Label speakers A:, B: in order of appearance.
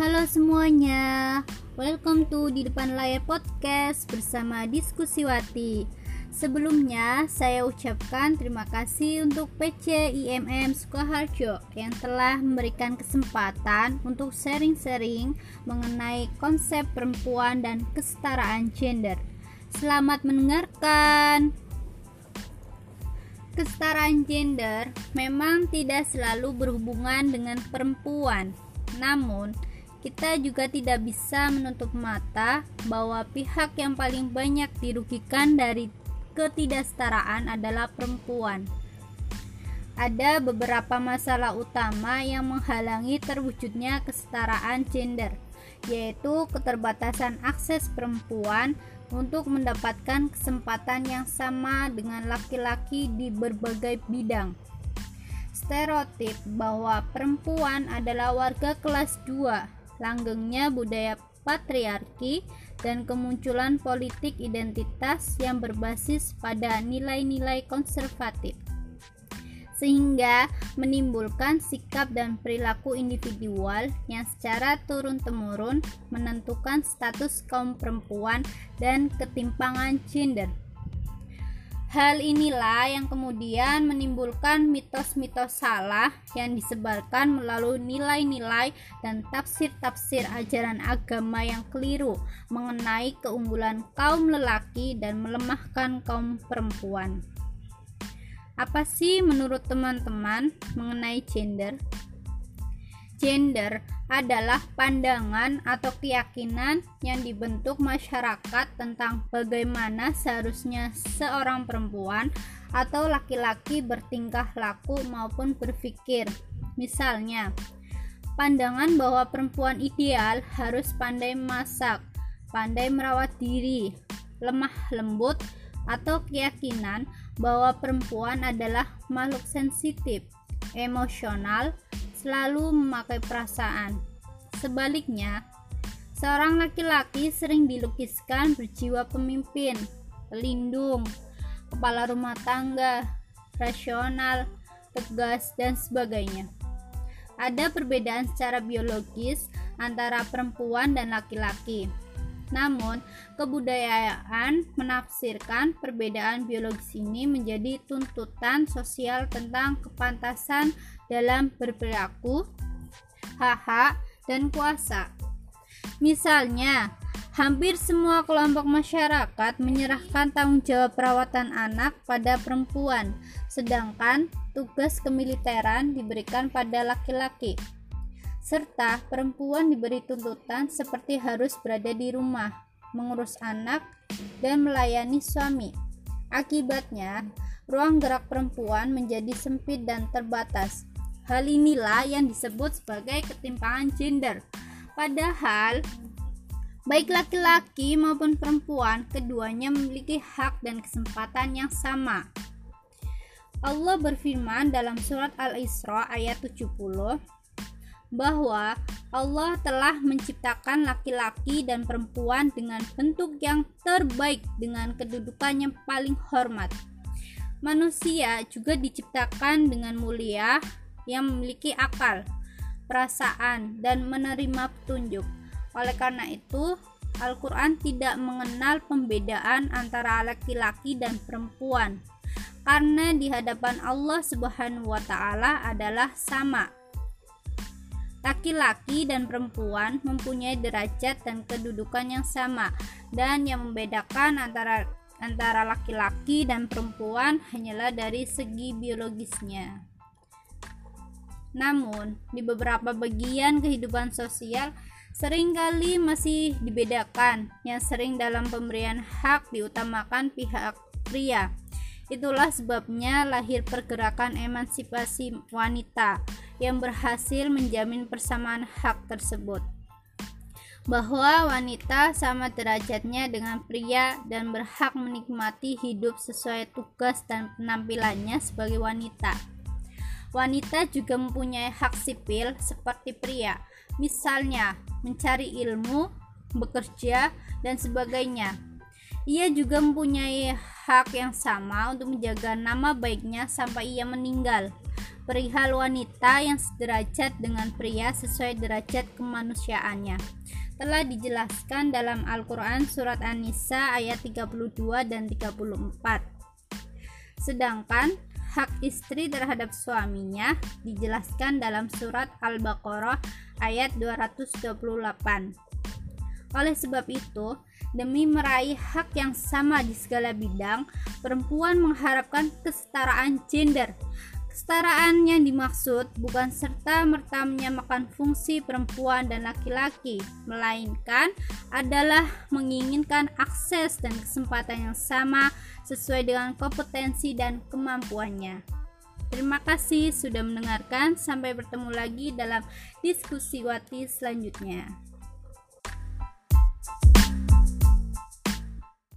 A: Halo semuanya, welcome to di depan layar podcast bersama Diskusi Wati. Sebelumnya, saya ucapkan terima kasih untuk PC IMM Sukoharjo yang telah memberikan kesempatan untuk sharing-sharing mengenai konsep perempuan dan kesetaraan gender. Selamat mendengarkan. Kesetaraan gender memang tidak selalu berhubungan dengan perempuan. Namun, kita juga tidak bisa menutup mata bahwa pihak yang paling banyak dirugikan dari ketidaksetaraan adalah perempuan. Ada beberapa masalah utama yang menghalangi terwujudnya kesetaraan gender, yaitu keterbatasan akses perempuan untuk mendapatkan kesempatan yang sama dengan laki-laki di berbagai bidang. Stereotip bahwa perempuan adalah warga kelas 2, langgengnya budaya patriarki dan kemunculan politik identitas yang berbasis pada nilai-nilai konservatif sehingga menimbulkan sikap dan perilaku individual yang secara turun-temurun menentukan status kaum perempuan dan ketimpangan gender. Hal inilah yang kemudian menimbulkan mitos-mitos salah yang disebarkan melalui nilai-nilai dan tafsir-tafsir ajaran agama yang keliru mengenai keunggulan kaum lelaki dan melemahkan kaum perempuan. Apa sih menurut teman-teman mengenai gender? Gender adalah pandangan atau keyakinan yang dibentuk masyarakat tentang bagaimana seharusnya seorang perempuan atau laki-laki bertingkah laku maupun berpikir. Misalnya, pandangan bahwa perempuan ideal harus pandai masak, pandai merawat diri, lemah lembut, atau keyakinan bahwa perempuan adalah makhluk sensitif, emosional, selalu memakai perasaan. Sebaliknya, seorang laki-laki sering dilukiskan berjiwa pemimpin, pelindung, kepala rumah tangga, rasional, tegas, dan sebagainya. Ada perbedaan secara biologis antara perempuan dan laki-laki. Namun, kebudayaan menafsirkan perbedaan biologis ini menjadi tuntutan sosial tentang kepantasan dalam berperilaku, hak-hak, dan kuasa. Misalnya, hampir semua kelompok masyarakat menyerahkan tanggung jawab perawatan anak pada perempuan, sedangkan tugas kemiliteran diberikan pada laki-laki. Serta perempuan diberi tuntutan seperti harus berada di rumah, mengurus anak, dan melayani suami. Akibatnya, ruang gerak perempuan menjadi sempit dan terbatas, Hal inilah yang disebut sebagai ketimpangan gender. Padahal baik laki-laki maupun perempuan keduanya memiliki hak dan kesempatan yang sama. Allah berfirman dalam surat Al-Isra ayat 70 bahwa Allah telah menciptakan laki-laki dan perempuan dengan bentuk yang terbaik dengan kedudukan yang paling hormat. Manusia juga diciptakan dengan mulia, yang memiliki akal, perasaan, dan menerima petunjuk. Oleh karena itu, Al-Quran tidak mengenal pembedaan antara laki-laki dan perempuan, karena di hadapan Allah Subhanahu wa Ta'ala adalah sama. Laki-laki dan perempuan mempunyai derajat dan kedudukan yang sama, dan yang membedakan antara antara laki-laki dan perempuan hanyalah dari segi biologisnya. Namun, di beberapa bagian kehidupan sosial sering kali masih dibedakan yang sering dalam pemberian hak diutamakan pihak pria. Itulah sebabnya lahir pergerakan emansipasi wanita yang berhasil menjamin persamaan hak tersebut. Bahwa wanita sama derajatnya dengan pria dan berhak menikmati hidup sesuai tugas dan penampilannya sebagai wanita. Wanita juga mempunyai hak sipil seperti pria, misalnya mencari ilmu, bekerja, dan sebagainya. Ia juga mempunyai hak yang sama untuk menjaga nama baiknya sampai ia meninggal. Perihal wanita yang sederajat dengan pria sesuai derajat kemanusiaannya telah dijelaskan dalam Al-Quran Surat An-Nisa ayat 32 dan 34 sedangkan hak istri terhadap suaminya dijelaskan dalam surat Al-Baqarah ayat 228 oleh sebab itu, demi meraih hak yang sama di segala bidang, perempuan mengharapkan kesetaraan gender. Kesetaraan yang dimaksud bukan serta-merta menyamakan fungsi perempuan dan laki-laki, melainkan adalah menginginkan akses dan kesempatan yang sama sesuai dengan kompetensi dan kemampuannya. Terima kasih sudah mendengarkan. Sampai bertemu lagi dalam diskusi Wati selanjutnya.